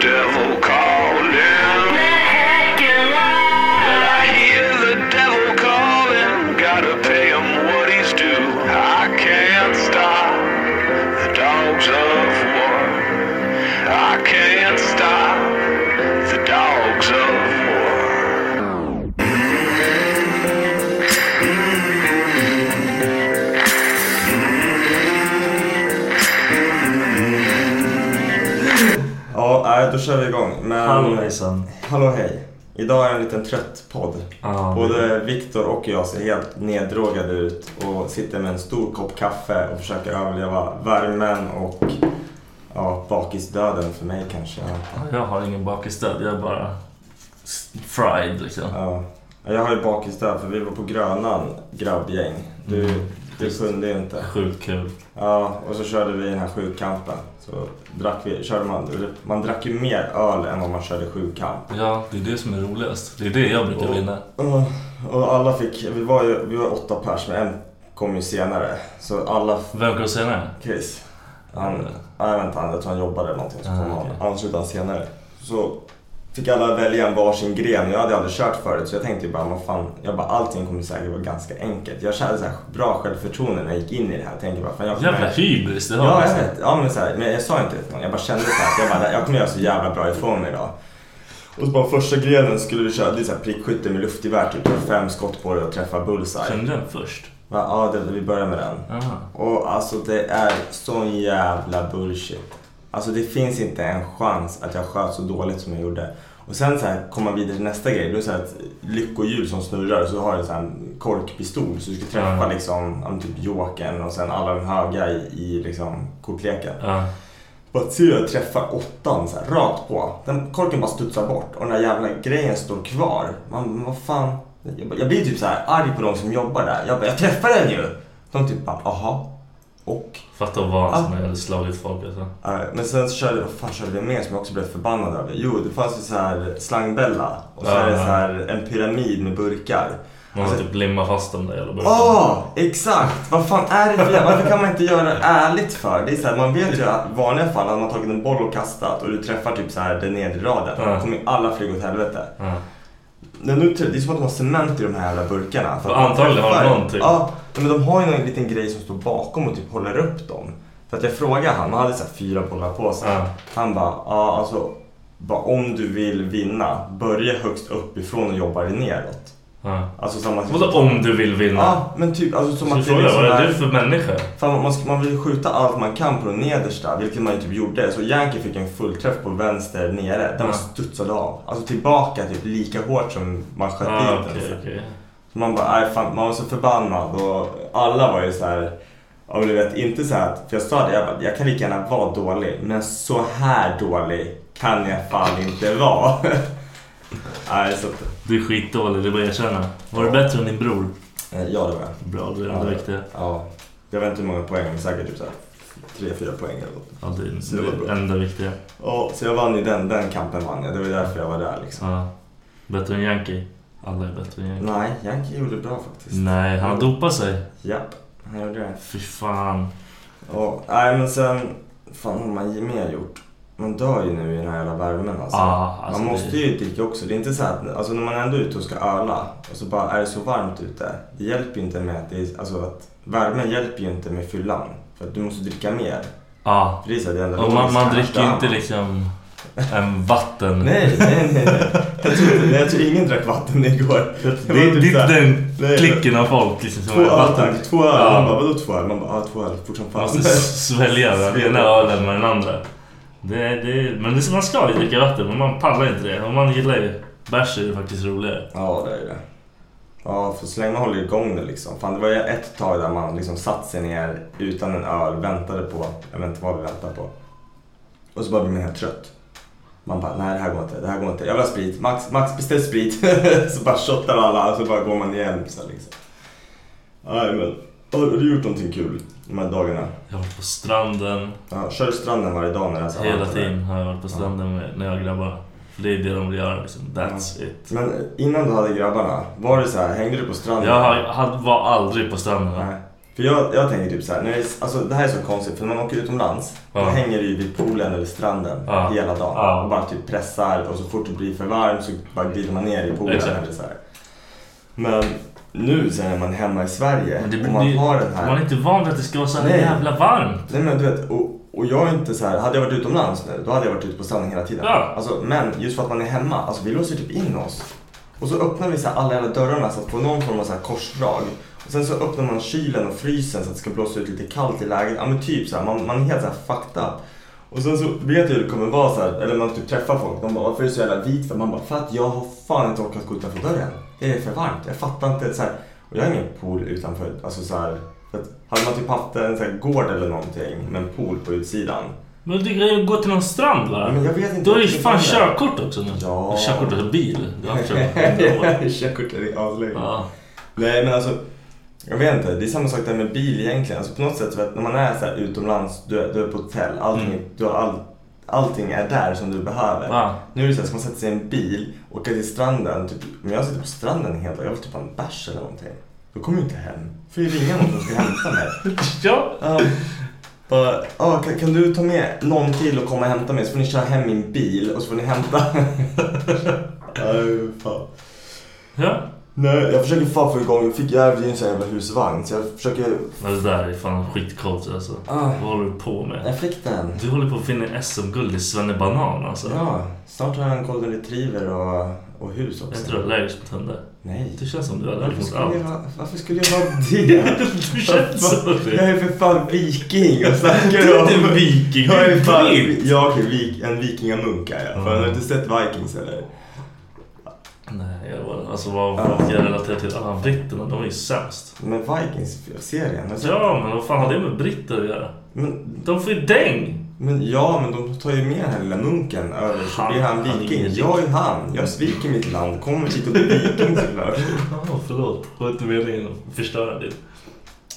Devil Ja, nej, då kör vi igång. Men... Hallå hejsan. Hallå hej. Idag är en liten trött podd. Ja, Både Viktor och jag ser helt neddrogade ut och sitter med en stor kopp kaffe och försöker överleva värmen och ja, bakisdöden för mig kanske. Jag har ingen bakisdöd, jag är bara fried liksom. Ja. Jag har ju bakisdöd för vi var på Grönan grabbgäng. Du, Mm. du kunde ju inte. Sjukt kul. Ja, och så körde vi den här sjukampen. Så drack vi, körde man, man drack ju mer öl än vad man körde sjukamp. Ja, det är det som är roligast. Det är det jag brukar vinna. Ja, Och alla fick, vi var ju vi var åtta pers men en kom ju senare. Så alla, Vem kom senare? Chris. Han, Mm. nej vänta, han- jag tror han jobbade eller någonting så Ah, kom han. okej. Han senare. Så fick alla välja en varsin gren. Jag hade aldrig kört förut så jag tänkte ju bara, vad fan, jag bara allting kommer säkert vara ganska enkelt. Jag kände så här bra självförtroende när jag gick in i det här. Jag tänkte bara, fan jag kommer... Jävla hybris du har. Ja, jag vet. Ja, men, så här, men jag sa inte det till någon. Jag bara kände så här, jag, bara, jag kommer göra så jävla bra ifrån mig idag. Och så bara första grenen skulle vi köra, det här prickskytte med luftgevär, typ fem skott på det och träffa bullseye. Kände du den först? Va? Ja, det, vi börjar med den. Aha. Och alltså det är sån jävla bullshit. Alltså det finns inte en chans att jag sköt så dåligt som jag gjorde. Och sen så här komma vidare till nästa grej. Då är det här ett lyckohjul som snurrar och så har du så här en korkpistol. Så du ska träffa Ja. liksom, typ jokern och sen alla de höga i, i liksom kortleken. Ja. Bara ser jag träffar åttan så här, rakt på. Den korken bara studsar bort och den där jävla grejen står kvar. Man, vad fan. Jag, jag blir typ så här arg på de som jobbar där. Jag bara, jag träffade den ju! De typ bara, aha. Och? Fatta vad van som jag hade slagit folk alltså. Ja, men sen så körde, vad fan körde vi mer som jag också blev förbannad över? Jo, det fanns ju så här slangbella. Och så Ja, är det så här en pyramid med burkar. Man Alltså- typ limma fast dem där jävla burkarna. Ja, exakt! Vad fan är det för jävla- Varför kan man inte göra det ärligt för? Det är så här, man vet ju att i vanliga fall hade man tagit en boll och kastat och du träffar typ så här den nedre raden. Ja. Kommer alla flyga åt helvete. Ja. Det är, som att de har cement i de här jävla burkarna. För man antagligen har de träffar- någon typ. Ja, men de har ju någon liten grej som står bakom och typ håller upp dem. För att jag frågade han, han hade så fyra bollar på sig. Ja. Han bara, ja alltså, bara, om du vill vinna, börja högst uppifrån och jobba dig neråt. Ja. Alltså samma Vadå om du vill vinna? Ja, men typ alltså som att det liksom vad är du för människa? Fan, man, man vill skjuta allt man kan på den nedersta, vilket man ju typ gjorde. Så Yankee fick en fullträff på vänster nere. Den Ja. studsade av. Alltså tillbaka typ lika hårt som man sköt Ah, dit okej, den. okej. Så man bara, nej, fan, man var så förbannad och alla var ju så här. Ja, men du vet, inte så här, för jag sa det, jag, bara, jag kan lika gärna vara dålig, men så här dålig kan jag fan inte vara. nej, så att, Du är skitdålig, det är bara att erkänna. Var du bättre än din bror? eh, ja det var jag. Bra, det är det Ja, enda viktiga. Ja, jag vet inte hur många poäng, men säkert typ så här tre, fyra poäng eller något. Ja, det Så det är var det bra. enda viktiga. Ja, så jag vann ju den, den kampen vann jag. Det var därför jag var där liksom. Ja. Bättre än Yankee. Alla är bättre än Yankee. Nej, Yankee gjorde bra faktiskt. Nej, han har dopat sig. Japp, han gjorde det. Fy fan. Och, nej men sen, fan vad har man mer gjort? Man dör ju nu i den här jävla värmen alltså. Ah, alltså man måste det- ju dricka också. Det är inte så att, alltså när man ändå är ute och ska öla och så bara är det så varmt ute. Det hjälper ju inte med att det är, alltså att värmen hjälper ju inte med fyllan. För att du måste dricka mer. Ja. För det är så det enda Och man, man dricker ju inte liksom en vatten. Nej, nej, nej. nej. Jag tror, inte- jag tror ingen drack vatten igår. Det är typ inte så här- den klicken av folk liksom, som Två är öl vatten. två öl. Ja. Man bara, vadå två öl? Man bara, ja två öl, fort som Man måste svälja den ena ölen med den andra. Det, det, men det, man ska ju dricka vatten, men man pallar inte det. Om man gillar ju bärs är det faktiskt roligare. Ja, det är det. Ja, för så länge man håller igång det liksom. Fan, det var ju ett tag där man liksom satt sig ner utan en öl, väntade på, jag vet inte vad vi väntade på. Och så bara blev man helt trött. Man bara, nej det här går inte, det här går inte. Jag vill ha sprit. Max, Max beställ sprit. så bara shottar alla och så bara går man igen. Så liksom. Aj, men, har du gjort någonting kul de här dagarna? Jag har varit på stranden. Ja, kör du stranden varje dag när det är så Hela tiden har jag varit på stranden med, när jag har grabbarna. För det är det de vill göra liksom. That's it. Men innan du hade grabbarna, var det så här, hängde du på stranden? Jag var aldrig på stranden. Nej. För jag, jag tänker typ så här, när det, är- alltså det här är så konstigt för när man åker utomlands då Ja. hänger du ju vid poolen eller stranden Ja. hela dagen Ja. och bara typ pressar och så fort det blir för varmt så bara glider man ner i poolen Exakt. eller så här. Men nu sen när man är hemma i Sverige Men det, och man det, har den här... man är inte van vid att det ska vara så här Nej. jävla varmt. Nej men du vet, och, och jag är inte så här, hade jag varit utomlands nu då hade jag varit ute på stranden hela tiden. Ja. Alltså, men just för att man är hemma, alltså vi låser typ in oss. Och så öppnar vi så här alla jävla dörrarna så att få någon form av så här korsdrag. Och sen så öppnar man kylen och frysen så att det ska blåsa ut lite kallt i läget. Ja men typ så här, man, man är helt så här fucked up. Och sen så vet jag hur det kommer vara så här, eller man typ träffar folk. De bara, varför är du så jävla vit? För man bara, för att jag har fan inte orkat gå utanför dörren. Det är för varmt. Jag fattar inte. Så här, och jag har ingen pool utanför. Alltså så här, för att, hade man typ haft en så här gård eller någonting med en pool på utsidan. Men du kan ju gå till någon strand va? Men jag vet inte. Du har ju fan vet körkort också nu. Ja. Körkort, alltså bil. Du har haft körkort i är aslänge. Ja. Nej men alltså, jag vet inte. Det är samma sak där med bil egentligen. Alltså på något sätt, att när man är så utomlands, du är, du är på hotell, allting, Mm. du har all, allting är där som du behöver. Ja. Nu är det så här, ska man sätta sig i en bil, åka till stranden, typ, om jag sitter på stranden helt jag vill typ ha en bärs eller någonting. Då kommer jag inte hem. Får ju ringa någon som ska hämta mig. ja. Ja. Bara, ah, kan, kan du ta med någon till och komma och hämta mig så får ni köra hem min bil och så får ni hämta. Nej, fan. Ja. Nej, jag försöker fan få igång, jag fick jag ju en sån här jävla husvagn så jag försöker... Men det där är fan skitcoolt alltså. Ah. Vad håller du på med? Jag fick den. Du håller på att finna SM-guld i svennebanan alltså. Ja, snart har jag en golden retriever och, och hus också. Jag tror du är allergisk mot hundar. Nej. Det känns som du är Varför allergisk mot skulle, jag, allt. vara- varför skulle jag vara det? Du känns som det. Jag är för fan viking och snackar Du är om... inte viking, Jag du är är fan... britt. Jag är vik, en vikingamunk är jag. För har du inte sett Vikings eller? Nej, jag var, alltså vad, vad jag relaterar till? Ah, britterna, de är ju sämst. Men Vikings-serien, sett Ja, men vad fan har det med britter att göra? Men, De får ju däng! men ja, men de tar ju med den här lilla munken över så Han- blir han han viking. ingen Jag är han. Jag sviker mitt land. Kommer hit och blir viking såklart. Ja, förlåt. Det var inte meningen att förstöra det.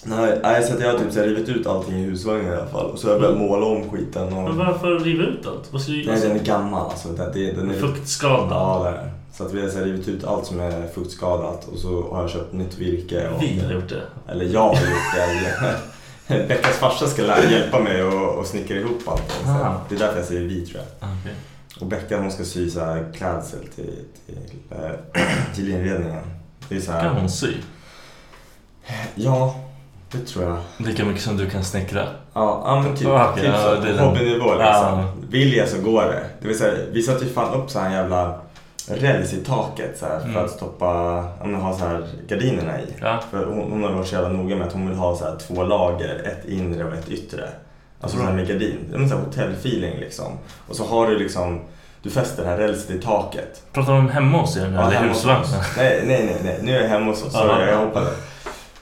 Nej, nej, så att jag har typ så här rivit ut allting i husvagnen i alla fall. Och så har jag börjat måla om skiten. Och... Men varför riva ut allt? Vad ska du Nej, den är gammal alltså. Det, det, den är... Fuktskadad? Ja, det är. Så att vi har så rivit ut allt som är fuktskadat och så har jag köpt nytt virke. Och... Vi har gjort det. Eller jag har gjort det. Beckas farsa ska lära hjälpa mig och, och snickra ihop. Så Ah. det är därför jag säger vi tror jag. Okej. Och Becka hon ska sy så här klädsel till, till, äh, till inredningen. Det är så här... Kan hon sy? Ja, Det tror jag. Lika mycket som du kan snickra. Ja, ja men typ, Okej, typ ja, så. den. hobbynivå liksom. Ja. Vill jag så går det. Det vill säga, vi satte ju fan upp så här en jävla räls i taket så här, för Mm. att stoppa, ja, men ha så här gardinerna i. Ja. För hon, hon har varit så jävla noga med att hon vill ha så här två lager, ett inre och ett yttre. Alltså så här med gardin. Det är en sån här hotellfeeling liksom. Och så har du liksom, du fäster det här rälset i taket. Pratar de hemma hos er nu Ja, eller hemma hos husvagn? oss. Nej, nej, nej, nej. Nu är jag hemma hos oss. Sorry, jag hoppade.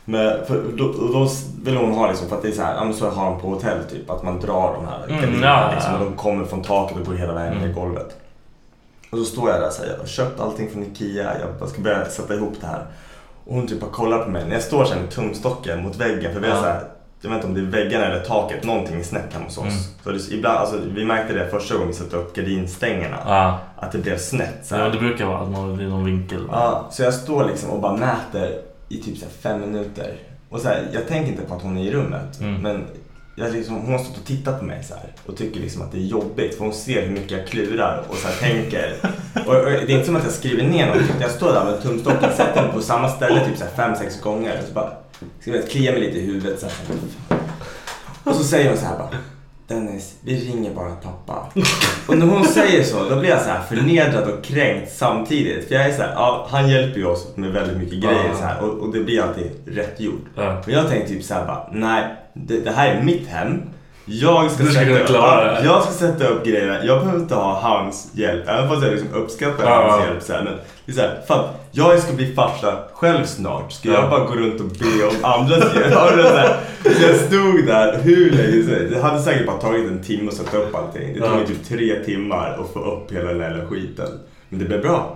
Men för då, då vill hon ha liksom, för att det är så här, men så har de på hotell typ, att man drar de här Mm, gardinerna ja, liksom, och de kommer från taket och går hela vägen ner i Mm. golvet. Och så står jag där och säger, jag har köpt allting från Ikea, jag ska börja sätta ihop det här. Och hon typ bara kollar på mig, när jag står här med tumstocken mot väggen, för vi har Ja. så här, jag vet inte om det är väggarna eller taket, någonting är snett hemma hos oss. Mm. Så det, ibland, alltså, vi märkte det första gången vi satte upp gardinstängerna, Ja. att det blev snett. Så här. ja, det brukar vara att man i någon vinkel. Ja, så jag står liksom och bara mäter i typ så fem minuter. Och så här, jag tänker inte på att hon är i rummet. Mm. Men jag liksom, hon har stått och tittat på mig så här och tycker liksom att det är jobbigt. För hon ser hur mycket jag klurar och så här tänker. Och, och det är inte som att jag skriver ner någonting. Jag står där med tumstocken, sätter den på samma ställe typ så här fem, sex gånger. Och så bara ska jag klia mig lite i huvudet. Så här. Och så säger hon så här bara. Dennis, vi ringer bara pappa. Och när hon säger så, då blir jag så här förnedrad och kränkt samtidigt. För jag är så här, ja, han hjälper ju oss med väldigt mycket grejer så här, och, och det blir alltid rätt gjort. Men jag tänkte typ så här bara, nej, det, det här är mitt hem. Jag ska, sätta upp, jag ska sätta upp grejerna. Jag behöver inte ha hans hjälp. Även fast jag liksom uppskattar Ja. hans hjälp. Men det är så här, fan, jag ska bli farsa själv snart. Ska Ja. jag bara gå runt och be om andras hjälp? Jag stod där hur länge som. Det hade säkert bara tagit en timme att sätta upp allting. Det tog Ja. typ tre timmar att få upp hela den här skiten. Men det blev bra.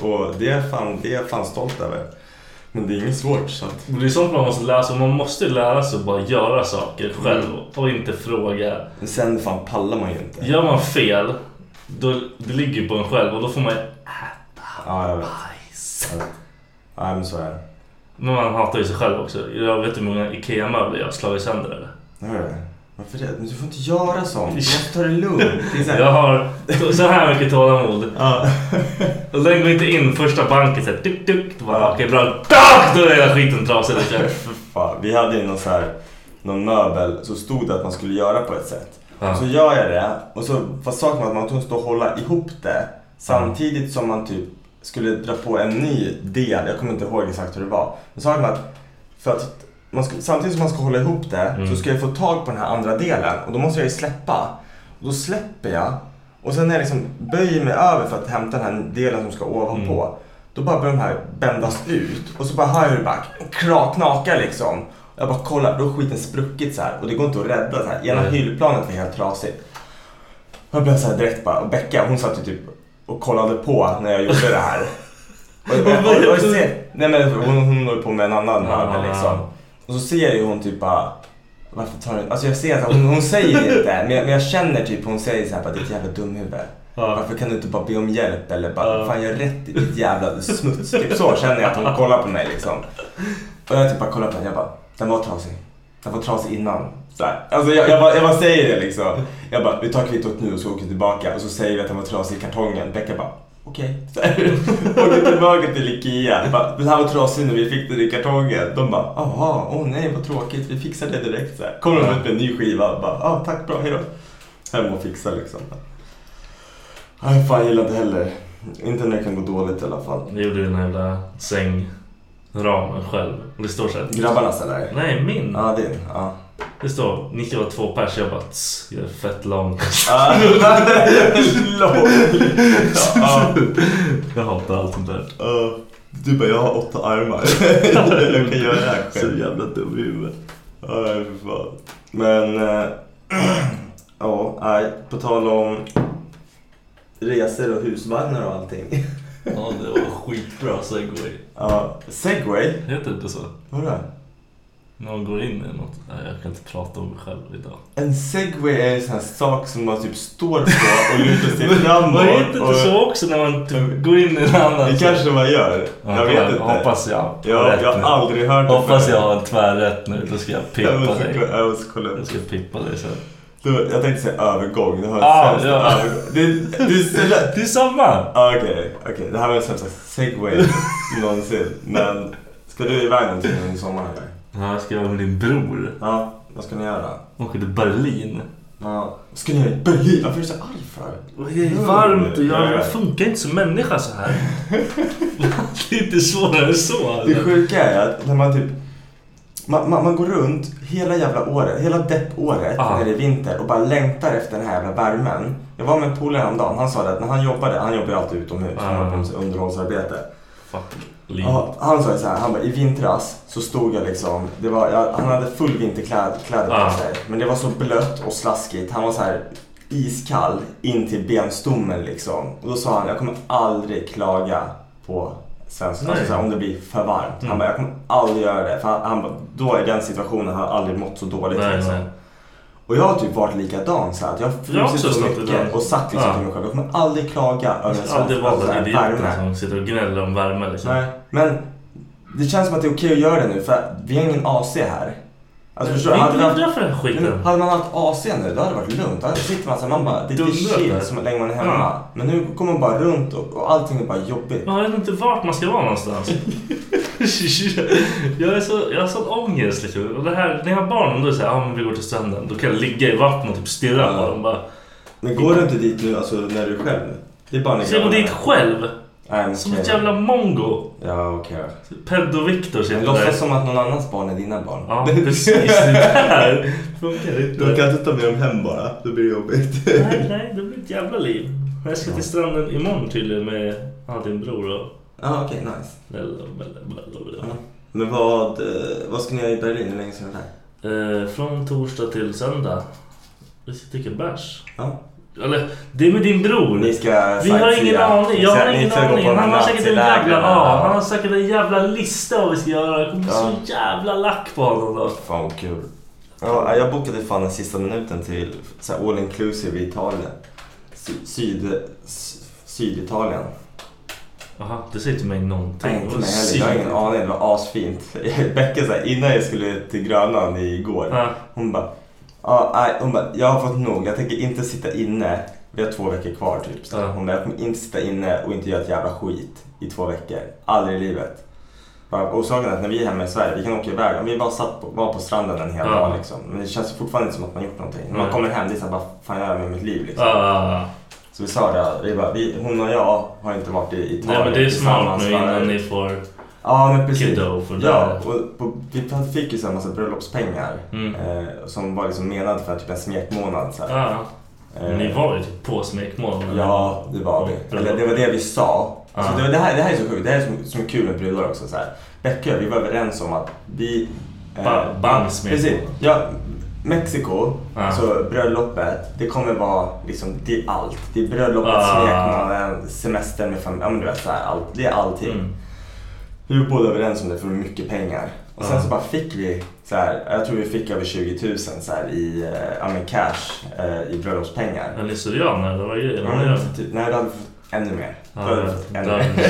Och det är, fan, det är jag fan stolt över. Men det är inget svårt. Så att, Det är sånt man måste lära sig. Man måste lära sig att bara göra saker själv och inte fråga. men sen fan pallar man ju inte. Gör man fel, då, det ligger ju på en själv och då får man Ja, jag vet. bajs. Jag vet. Nej, men så är det. Men man hatar ju sig själv också. Jag vet hur många IKEA-möbler jag har slagit sönder eller? Du? Varför det? Men du får inte göra sånt. Du måste ta det lugnt. Det så här, Jag har så här mycket tålamod. ja. Och den går inte in första banken såhär tuk tuk. Då bara Ja. okej bra. Duk, Då är hela skiten trasig. fan. Vi hade ju någon så här, någon möbel så stod det att man skulle göra på ett sätt. Ja. Så gör jag det. Och så, fast saken var att man stå och hålla ihop det. Samtidigt som man typ skulle dra på en ny del. Jag kommer inte ihåg exakt hur det var. Men saken var att, för att man ska, samtidigt som man ska hålla ihop det Mm. så ska jag få tag på den här andra delen. Och då måste jag ju släppa. Och då släpper jag. Och sen när jag liksom böjer mig över för att hämta den här delen som ska ovanpå. Då bara börjar de här bändas ut. Och så bara hör jag hur det bara knakar liksom. Jag bara kollar, då har skiten spruckit så här. Och det går inte att rädda så här. Ena Nej. hyllplanet var helt trasigt. Jag började så här direkt bara, och Becka hon satt ju typ och kollade på när jag gjorde det här. Och, och, och, och, och nej men hon, hon håller på med en annan möbel Ah. liksom. Och så ser ju hon typ bara, varför tar du, alltså jag ser att hon, hon säger inte, men jag, men jag känner typ hon säger så här bara ditt jävla dumhuvud. Ja. Varför kan du inte bara be om hjälp eller bara, Ja. fan jag rätt i ditt jävla smuts. Typ så känner jag att hon kollar på mig liksom. Och jag typ bara kollar på henne, jag bara, den var trasig. Den var trasig innan. Så här. Alltså jag, jag, bara, jag bara säger det liksom. Jag bara, vi tar kvittot nu och så åker vi tillbaka. Och så säger vi att den var trasig i kartongen. Becka bara, okej. Okay. åker tillbaka till Ikea. Bara, den här var trasig när vi fick den i kartongen. De bara, jaha, åh nej vad tråkigt. Vi fixar det direkt. Så här. Kommer de ut med en ny skiva. Bara, ah, tack bra, hejdå. Hem och fixa liksom. Nej, fan jag gillar inte heller. Inte när det kan gå dåligt i alla fall. Jag gjorde den här jävla sängramen själv. Det står såhär. Grabbarnas eller? Nej, min. Ja, din. Ja. Det står, ni ska vara två pers. Jag bara, tss, jag är fett lång. Ah, lång. Ja. Jag hatar allt sånt där. Ja. Du bara, jag har åtta armar. jag kan göra det här Så själv. jävla dum i huvudet. Ja, nej, för fan. Men, eh, ja, nej, på tal om resor och husvagnar och allting. Ja, det var skitbra segway. Ja, segway? Heter det inte så? Vadå? Man går in i något. Nej, jag kan inte prata om mig själv idag. En segway är en sån här sak som man typ står på och lutar sig framåt. Vad heter och- det så också när man typ går in i en annan? Det kanske man gör. Ja, jag vet inte. Hoppas jag har Jag, jag har aldrig hört det Hoppas jag har tvärrätt nu. Då ska jag Jag pippa måste, dig. jag måste kolla upp. Jag ska pippa dig sen. Du, jag tänkte säga övergång. Det har Ah, sämsta ja. övergång. Det, det lätt. Det är samma! Ah, Okej, okej. Det här var den sämsta segway någonsin. Men ska du iväg någonting under sommaren eller? Ja, jag ska vara med din bror. Ja, vad ska ni göra? Åker till Berlin. Ja, ska ni göra i Berlin? Varför är du så arg för? Det är varmt och jag, jag funkar inte som människa så här. det är inte svårare än så. Det Eller? sjuka är att när man typ man, man, man går runt hela jävla året, hela deppåret Ja. när det är vinter och bara längtar efter den här jävla värmen. Jag var med en polare häromdagen, han sa det att när han jobbade, han jobbar ju alltid utomhus, han Ja. var på underhållsarbete. Fuck. Ja, han sa så här, han bara, i vintras så stod jag liksom, det var, jag, han hade full vinterkläder kläder på Ja. sig. Men det var så blött och slaskigt. Han var så här iskall in till benstommen liksom. Och då sa han, jag kommer aldrig klaga på svensk, alltså här, om det blir för varmt. Mm. Han bara, jag kommer aldrig göra det. För han, han bara, då i den situationen har han aldrig mått så dåligt Nej, liksom. nej. Och jag har typ varit likadan så här, att jag har frusit så mycket och sagt liksom Ja. till mig själv, jag kommer aldrig klaga över en svensk alltså, idioten som sitter och gnäller om värme liksom. Nej, men det känns som att det är okej att göra det nu för vi har ingen AC här. Alltså förstår du? Hade, men hade man haft AC nu då hade det varit lugnt. Då sitter man så här, man bara, det är Dundrar chill så länge man är hemma. Ja. Men nu kommer man bara runt och, och allting är bara jobbigt. Jag vet inte vart man ska vara någonstans. jag, är så, jag har sån ångest liksom. Och det här, när jag har barn, då är det såhär, ja men vi går till stranden. Då kan jag ligga i vattnet och typ stirra på dem. Bara, Men går du inte dit nu alltså när du är själv? Det är bara när ska jag gå dit själv? Nej, men Som okej. ett jävla mongo. Ja, okej Peddo-Viktor Men sitter där. låtsas som att någon annans barn är dina barn. Ja, precis. Det där funkar inte. kan inte ta med dem hem bara, då blir det jobbigt. Nej, nej, det blir ett jävla liv. Men Jag ska till stranden imorgon tydligen med ja, din bror och... Ja, okej, nice. Bla, bla, bla, bla. Ja. Men vad, eh, vad ska ni göra i Berlin? Hur länge ska ni vara där? Eh, från torsdag till söndag. Vi ska dricka bärs. Ja. Eller, det är med din bror. Ni ska Vi har ingen aning. Jag har ingen aning. Han har säkert en jävla, ja, han har säkert en jävla lista vad vi ska göra. Jag kommer bli Ja. så jävla lack på honom då. Fan vad kul. Ja, jag bokade fan den sista minuten till all inclusive i Italien. Sy- Syd, Syditalien. Jaha, det säger till mig någonting. Nej, inte mig heller. Jag har ingen aning. Det var asfint. Becka så här, innan jag skulle till Grönan igår. Ja. Hon bara, ja, nej, hon bara, jag har fått nog. Jag tänker inte sitta inne. Vi har två veckor kvar typ. Så. Ja. Hon bara, jag kommer inte sitta inne och inte göra ett jävla skit i två veckor. Aldrig i livet. Bara, Och saken är att när vi är hemma i Sverige, vi kan åka iväg. Vi bara satt på, var på stranden en hel Ja. dag liksom. Men det känns fortfarande inte som att man gjort någonting. När man kommer hem, det är såhär, vad fan gör jag med mitt liv liksom. Ah, Så vi sa det, vi bara, vi, hon och jag har inte varit i Italien nej men det är smart nu innan ni får Ja men precis. kiddo för det. Ja, och på, vi fick ju så här massa bröllopspengar Mm. eh, som var liksom menad för typ en smekmånad. Så här. Ja, Eh, men ni var ju typ på smekmånaden. Ja, det var vi. Eller det var det vi sa. Ja. det, var, det, här, det här är så sjukt, det här är som, som kul med brudar också. Så här. Becka vi var överens om att vi... eh, Ba- bandsmekmånad. Precis. Ja, Mexiko, Ja. alltså bröllopet, det kommer vara liksom, det är allt. Det är bröllopet, Ah. smekmånaden, semestern med familj, ja men du vet så här, allt. Det är allting. Mm. Vi var båda överens om det för mycket pengar. Och sen Ja. så bara fick vi, så här, jag tror vi fick över 20 000 så här, i eh, ja, men cash eh, i bröllopspengar. Är ni syrianer eller vad är det? Ja, men typ, nej, du hade fått ännu mer. Ja, Du hade fått ännu mer.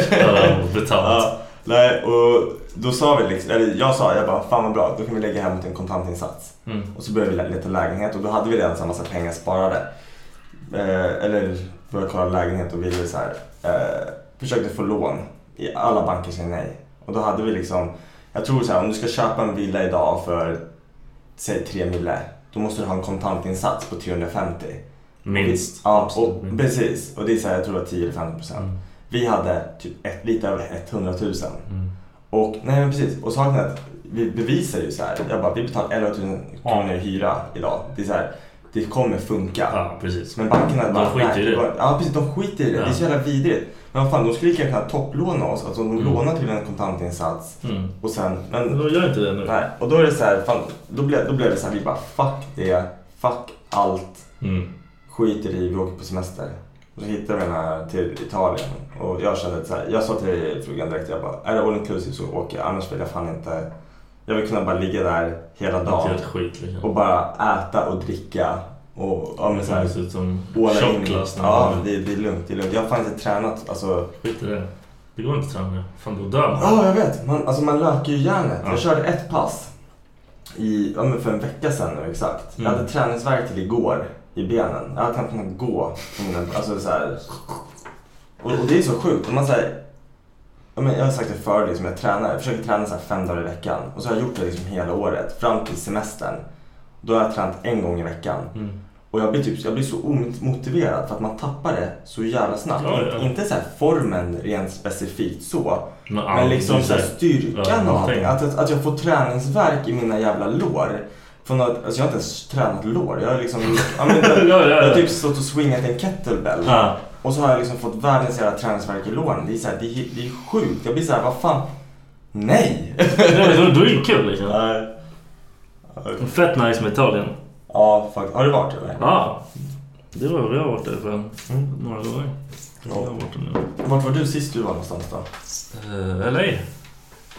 ja, nej, och då sa vi liksom, eller jag sa, jag bara, fan vad bra, då kan vi lägga hem en kontantinsats. Mm. Och så började vi leta lägenhet och då hade vi redan här massa pengar sparade. Eh, eller började kolla lägenhet och ville så här, eh, försökte få lån. I alla banker säger nej. Och då hade vi liksom, jag tror så här, om du ska köpa en villa idag för säg 3 mille, då måste du ha en kontantinsats på 350. Minst. Ja, och, precis. Och det är så här, jag tror det var 10 eller 15 procent. Mm. Vi hade typ ett, lite över 100 000. Mm. Och nej men precis, och saken är att vi bevisar ju så här. Jag bara, vi betalar 11 000 kronor i hyra idag. Det är så här, det kommer funka. Ja, precis. Men bankerna bara, De skiter i det. Ja precis, de skiter i det. Ja. Det är så jävla vidrigt. Men vad fan, de skulle lika gärna kunna topplåna oss. Alltså de Mm. lånar till en kontantinsats Mm. och sen, Men men då gör inte det nu. nej. Och då är det så här, fan, då blev, då blev det så här, vi bara fuck det, fuck allt, Mm. skiter i, vi åker på semester. Och så hittade vi den här till Italien och jag kände att så här, jag sa till frugan direkt, jag bara, är det all inclusive så åker jag, annars vill jag fan inte. Jag vill kunna bara ligga där hela dagen skit liksom. och bara äta och dricka och ja, men så här, Det ser ut som när Ja, det, det är lugnt. Det är lugnt. Jag har fan inte tränat. Alltså, Skit i det. Det går inte att träna. Fan, då dör man. ja, jag vet. Man, alltså, man löker ju hjärnet. Ja. Jag körde ett pass i, ja, men för en vecka sedan nu exakt. Jag Mm. hade träningsvärk till igår i benen. Jag hade knappt kunnat gå. Alltså, så här. Och, och det är så sjukt. Man, så här, jag har sagt det förut, liksom, jag tränar, jag försöker träna så fem dagar i veckan. Och så har jag gjort det liksom hela året, fram till semestern. Då har jag tränat en gång i veckan. Mm. Och jag blir, typ, jag blir så omotiverad för att man tappar det så jävla snabbt. Ja, ja. Inte så formen rent specifikt så. Men, Men liksom så styrkan Ja, och allting. att, att jag får träningsverk i mina jävla lår. Från att, alltså jag har inte ens tränat lår. Jag har liksom ja, men, jag, Ja, ja, jag har ja. typ stått och swingat en kettlebell. Ja. Och så har jag liksom fått världens jävla träningsverk i låren. Det är, så här, det, är, det är sjukt. Jag blir så här, vad fan. Nej! Ja, då, då är det kul liksom. Nej. Fett nice med Italien. Ja, faktiskt. Har du varit eller? Ja. Det var jag har varit där för Mm. några gånger. Jag där nu. Vart var du sist du var någonstans då? Uh, LA.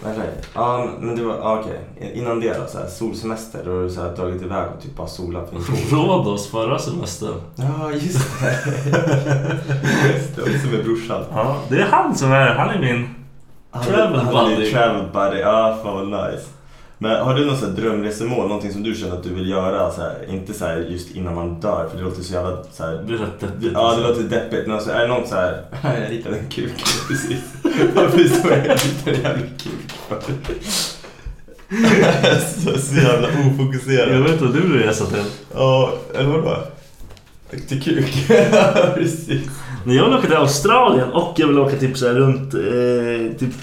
Eller? Ja, men det var, ja, okej. Innan det då, så här, solsemester. Då har du så här, dragit iväg och typ bara solat för en sol. Rhodos förra semestern. Ja, just det. just det, och som är brorsan. Ja, det är han som är, han är min... Travel Han är buddy. Travel buddy. Ja, fan vad nice. Men har du något så drömresemål? Någonting som du känner att du vill göra? Så här, inte så här just innan man dör, för det låter så jävla så här, Det rätt deppigt. Ja, det låter deppigt. Men alltså, är det något så här... Jag ritade en kuk. Precis. Varför står jag och ritar en jävla kuk så, så jävla Jag ofokuserad. vet vad du vill resa till. Ja, eller vadå? Till kuk. Precis. Men jag vill åka till Australien och jag vill åka typ så här runt eh, typ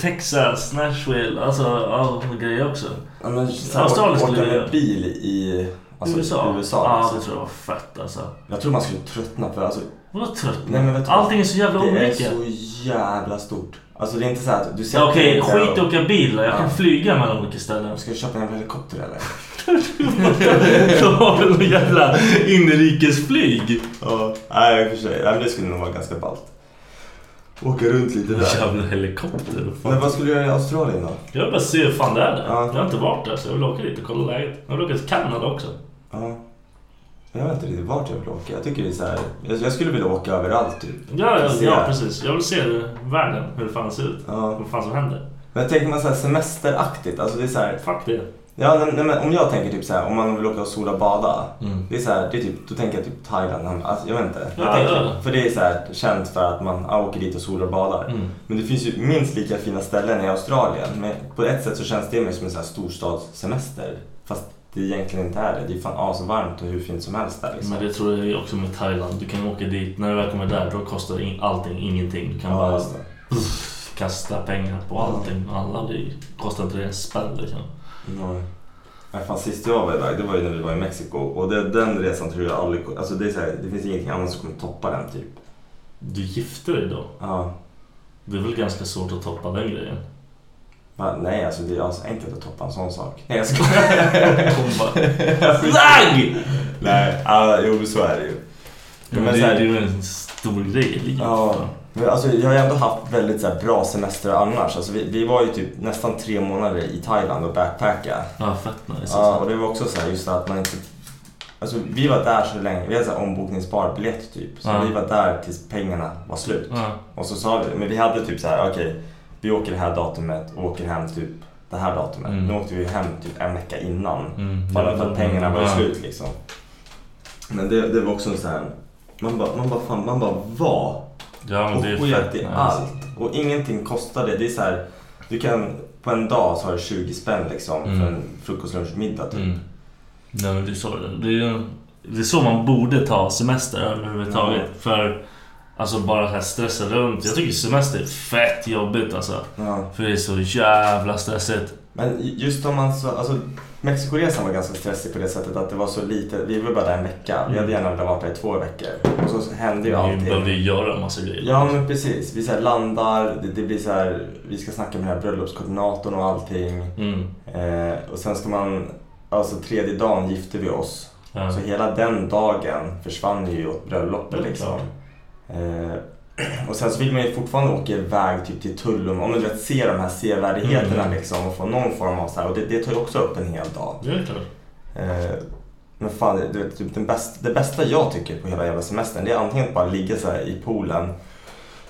Texas, Nashville, alltså ja, grejer också. Ja, men, Australien åka skulle med jag- bil i alltså, USA? USA Ja, alltså. det tror jag var fett alltså. Jag tror man skulle tröttna för alltså, Vadå trött? Nej, du? Allting är så jävla det är olika. så jävla stort. Alltså det är inte så att du Ja, Okej, där skit i att åka bil då. Jag kan Ja. flyga mellan olika ställen. Ska du köpa en jävla helikopter eller? De har väl någon jävla inrikesflyg? Ja, nej i och för sig. Det skulle nog vara ganska ballt. Åka runt lite där. Jävla helikopter. Men vad skulle du göra i Australien då? Jag vill bara se hur fan det är där. Ja. Jag har inte varit där så jag vill åka dit och kolla läget. Jag vill åka till Kanada också. Ja. Jag vet inte riktigt vart jag vill åka. Jag tycker det är så här. Jag, skulle vilja åka överallt typ. Ja, ja, ja precis. Jag vill se världen, hur det fan ser ut. Ja. Vad fan som händer. Men jag tänker man så här semesteraktigt. Alltså det är så här. Fuck det. Ja, nej, nej, men om jag tänker typ så här. Om man vill åka och sola och bada. Mm. Det är så här, det är typ, då tänker jag typ Thailand. Alltså, jag vet inte. Jag Ja, tänker, ja. För det är så här känt för att man åker dit och solar och badar. Mm. Men det finns ju minst lika fina ställen i Australien. Men på ett sätt så känns det mer som en så här storstadssemester. Fast det egentligen inte är det. Det är fan asvarmt och hur fint som helst där liksom. Men det tror jag också med Thailand. Du kan åka dit, när du väl kommer där då kostar in, allting ingenting. Du kan Ja, bara det. kasta pengar på allting. Alla det kostar inte det en spänn liksom. Nej. Nej, fan, sist jag var iväg, det var ju när vi var i Mexiko. Och det, den resan tror jag aldrig... Alltså det, är så här, det finns ingenting annat som kommer toppa den typ. Du gifte dig då? Ja. Det är väl ganska svårt att toppa den grejen? Va? Nej, alltså det är alltså enkelt att toppa en sån sak. Nej, jag skojar. FLAGG! Nej, ja, jo så är det ju. Men Men det, så här- det är ju en stor grej i livet. Ja, men alltså, jag har ändå haft väldigt så här, bra semester annars. Alltså, vi, vi var ju typ nästan tre månader i Thailand och backpacka. Ja, fett nice. Ja, alltså. och det var också så här, just att man inte... Alltså vi var där så länge, vi hade så här ombokningsbar biljett typ. Så Ja. vi var där tills pengarna var slut. Ja. Och så sa vi, men vi hade typ så här, okej, vi åker det här datumet och åker hem typ det här datumet. Mm. Nu åkte vi hem typ en vecka innan. Mm. Bara för att pengarna var Ja. slut liksom. Men det, det var också en sån här, man bara, man bara, fan, man bara var Ja, men och det är fett i allt. Och ingenting kostade. Det är så här, du kan, på en dag så har du 20 spänn liksom Mm. för en frukost, lunch, middag typ. Mm. Nej, men det är så det det är. Det är så man borde ta semester överhuvudtaget. För alltså bara här stressa runt. Jag tycker semester är fett jobbigt alltså. Ja. För det är så jävla stressigt. Men just om man så, alltså Mexikoresan var ganska stressig på det sättet att det var så lite, vi var bara där en vecka. Vi hade gärna velat vara där i två veckor. Och så hände ju Vi allting. behövde ju göra en massa grejer. Ja men precis. Vi så landar, det, det blir så här, vi ska snacka med den här bröllopskoordinatorn och allting. Mm. Eh, och sen ska man, alltså tredje dagen gifte vi oss. Ja. Så hela den dagen försvann ju åt bröllopet liksom. klart. Eh, och sen så fick man ju fortfarande åka iväg typ till Tullum, om du vet se de här sevärdheterna Mm. liksom och få någon form av så här, och det, det tar ju också upp en hel dag. Det är klart. Eh, men fan, du vet, typ den bäst, det bästa jag tycker på hela jävla semestern det är antingen att bara ligga så här i poolen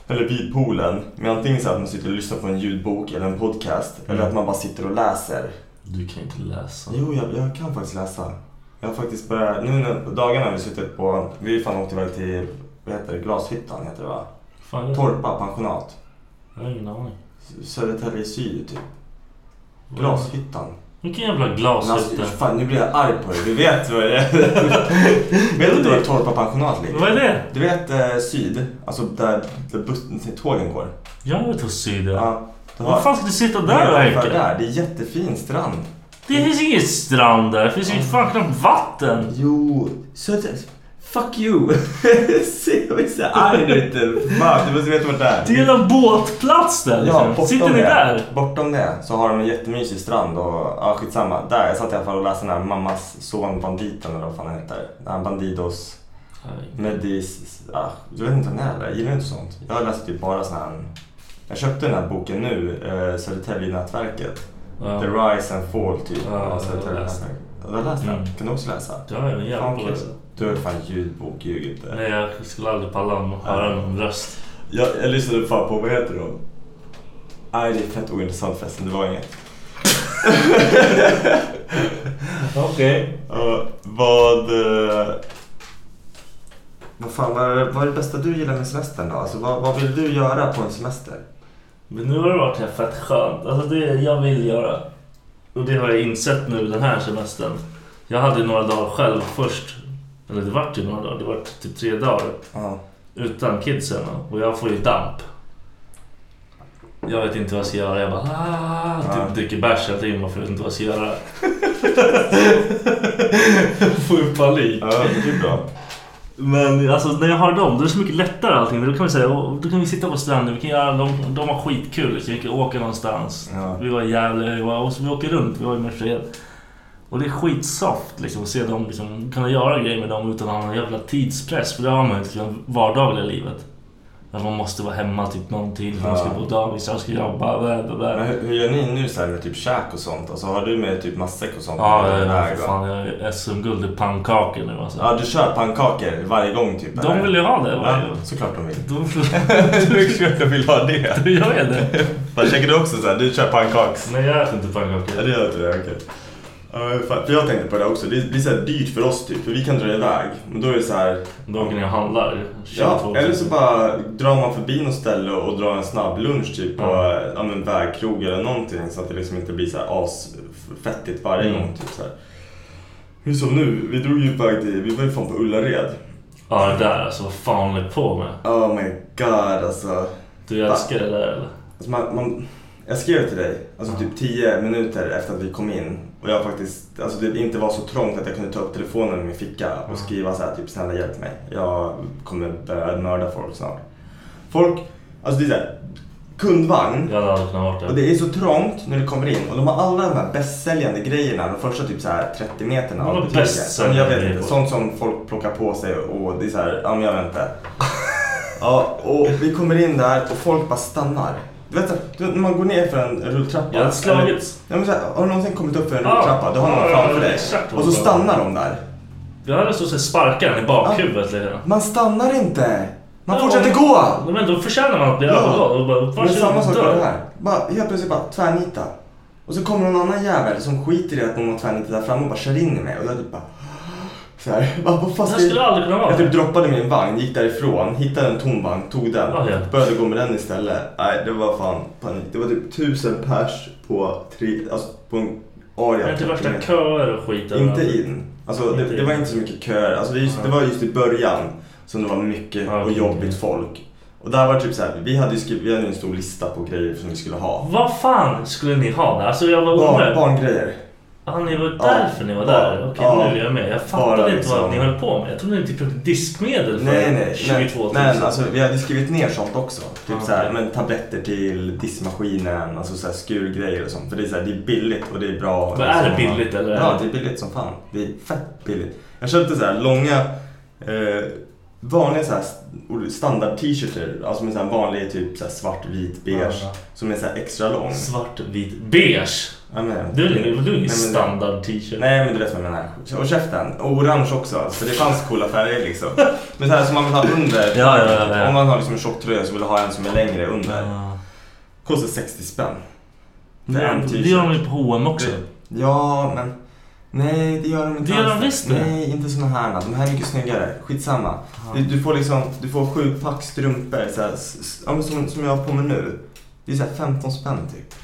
eller vid poolen med antingen så att man sitter och lyssnar på en ljudbok eller en podcast Mm. eller att man bara sitter och läser. Du kan inte läsa. Jo, jag, jag kan faktiskt läsa. Jag har faktiskt börjat, nu när, dagarna har vi suttit på, vi har fan åkt iväg till, vad heter det, Glashyttan heter det va? Fan, Torpa pensionat. Jag har ingen aning. Södertälje syd typ. Glashyttan. Vilken jävla Men alltså, glashytta. fan, nu blir jag arg på dig. Du vet vad det är. vet du var Torpa pensionat ligger? Vad är det? Du vet eh, syd, alltså där, där bussen, tågen går. Jag vet hos syd. Ja. Ja. Vad fan ska du sitta där och härka? där. Det är jättefin strand. Det finns ingen strand där. Det finns ju fan knappt vatten. Jo, Södertälje. Fuck you! Jag är så arg ute. Fan, du måste veta vart det är. Det är en båtplats där Ja, liksom. bortom Sitter ni det, där? Bortom det så har de en jättemysig strand och ja, skitsamma. Där, jag satt i alla fall och läste den här Mammas son banditen eller vad fan den heter. Den här Bandidos Medis... Ah, jag vet inte vad den är eller? Gillar inte sånt? Jag läser typ bara sån här... Jag köpte den här boken nu, eh, Södertälje-nätverket. Ja. The Rise and Fall typ. Ja, jag har läst. Ja, Du har läst den? Mm. Kan du också läsa? Ja, jag är jävla det. Du är fan ljudbok, ljug inte. Nej, jag skulle aldrig palla att höra en röst. Jag, jag lyssnade fan på, vad heter de? Nej, det är fett ointressant förresten, det var inget. Okej. Vad... eh, Vad fan, vad är, vad är det bästa du gillar med semestern då? Alltså vad, vad vill du göra på en semester? Men nu har det varit här fett skönt. Alltså det jag vill göra. Och det har jag insett nu den här semestern. Jag hade några dagar själv först. Eller det vart ju några dagar. Det vart typ tre dagar. Ja. Utan kidsen. Och jag får ju damp. Jag vet inte vad jag ska göra. Jag bara ah, Ja. typ dricker bärs hela tiden. Varför jag vet inte vad jag ska göra. får ju panik. Ja, det är bra. Men alltså när jag har dem, då är det så mycket lättare allting. Då kan vi säga, "Åh, då kan vi sitta på stranden, vi kan göra, de, de har skitkul. liksom. Vi kan åka någonstans. Ja. Vi var i Gävle, vi, var, och så vi åker runt, vi var i Merced. Och det är skitsoft liksom att se dem liksom, kunna göra grejer med dem utan att ha någon jävla tidspress. För det har man ju liksom vardagliga livet. Att man måste vara hemma typ någon tid för man ska Ja. på dagis, jag ska jobba, där, där, Men där. hur, hur gör ni nu så med typ käk och sånt? Alltså har du med typ matsäck och sånt? Ja, ja, för fan. Jag är SM-guld i pannkakor nu alltså. Ja, du kör pannkakor varje gång typ? De vill ju ha det. Ja, såklart de vill. De, det är klart de vill ha det. jag är det. Vad käkar du också så här? Du kör pannkaks? Nej, jag äter inte Ja, pannkakor. det gör det, okej. Ja, för jag tänkte på det också, det blir så dyrt för oss typ, för vi kan dra iväg. Men då är det så här, Då åker ni och handlar. ja, 22 eller så bara drar man förbi något ställe och drar en snabb lunch typ på Ja. ja. vägkrog eller någonting så att det liksom inte blir så här asfettigt varje Mm. gång. Typ, så här. Hur som nu, vi drog ju iväg till, vi var ju fan på Ullared. Ja, det där alltså. Vad fan håller på med? Oh my god alltså. Du älskar det där eller? Alltså man, man, jag skrev till dig, alltså typ 10 minuter efter att vi kom in och jag faktiskt, alltså det inte var så trångt att jag kunde ta upp telefonen i min ficka och skriva så här typ snälla hjälp mig. Jag kommer börja mörda folk snart. Folk, alltså det är såhär, kundvagn Jag hade aldrig kunnat vara och det är så trångt när du kommer in och de har alla de här bästsäljande grejerna de första typ så här 30 meterna Vadå av butiken. Jag vet inte, sånt som folk plockar på sig och det är så här, ja men jag vet inte. Ja, och vi kommer in där och folk bara stannar. Du vet, du vet när man går ner för en rulltrappa. Jag hade slagits. Här, har du någonsin kommit upp för en rulltrappa? Du har någon framför ja, dig. exakt Och så det stannar de där. Jag hade så att sparka den i bakhuvudet grann. Man stannar inte. Man Ja, fortsätter gå. Men då förtjänar man att bli Ja. övergådd. Och Men varsågod, samma sak med det här. Bara, helt plötsligt bara tvärnita. Och så kommer någon annan jävel som skiter i att någon har tvärnitat där framme och bara kör in i mig. Och jag typ bara... Så här, bara, vad fan Det här skulle aldrig kunna vara. Jag typ droppade min vagn, gick därifrån, hittade en tom vagn, tog den. Ja, ja. Började gå med den istället. Nej, det var fan panik. Det var typ tusen pers på, tre, alltså på en area. Det är inte av värsta 30 köer och skit Inte överallt. in. Alltså det, Inte det var in. inte så mycket köer. Alltså det, just, det var just i början som det var mycket Ja, och jobbigt folk. Och där var det typ så här, vi hade ju skrivit, vi hade en stor lista på grejer som vi skulle ha. Vad fan skulle ni ha där? Alltså jag var Barn, barngrejer. Ja, ni var därför ni var där? Okej, nu är jag med. Jag fattade Bara inte vad liksom- ni höll på med. Jag trodde ni typ köpte diskmedel för Nej, nej. 22 000. Men, alltså, vi hade skrivit ner sånt också. Typ Ja, så här, men tabletter till diskmaskinen, alltså så här skurgrejer och sånt. För det är, så här, det är billigt och det är bra. Men är det Liksom, billigt, eller? Ja, det är billigt som fan. Det är fett billigt. Jag köpte så här långa, eh, vanliga så här standard t-shirtar. Alltså med så här vanlig typ så här svart, vit, beige. Ja. Som är så här extra lång. Svart, vit, beige. Ja, men, Du är ingen, standard t-shirt. Nej men du vet vad jag menar. Och käften. Och orange också. Så det fanns coola färger liksom. Men så här som man vill ha under. Ja, ja, ja. Om man har liksom en tjock tröja så vill du ha en som är längre under. Kostar 60 spänn. För Det, en det t-shirt. gör de ju på H&M också. Ja men. Nej det gör de inte Det gör de visst det. Nej inte såna här. De här är mycket snyggare. Skitsamma. Du, du får liksom, du får sju pack strumpor så här, som, som jag har på mig nu. Det är så här 15 spänn typ.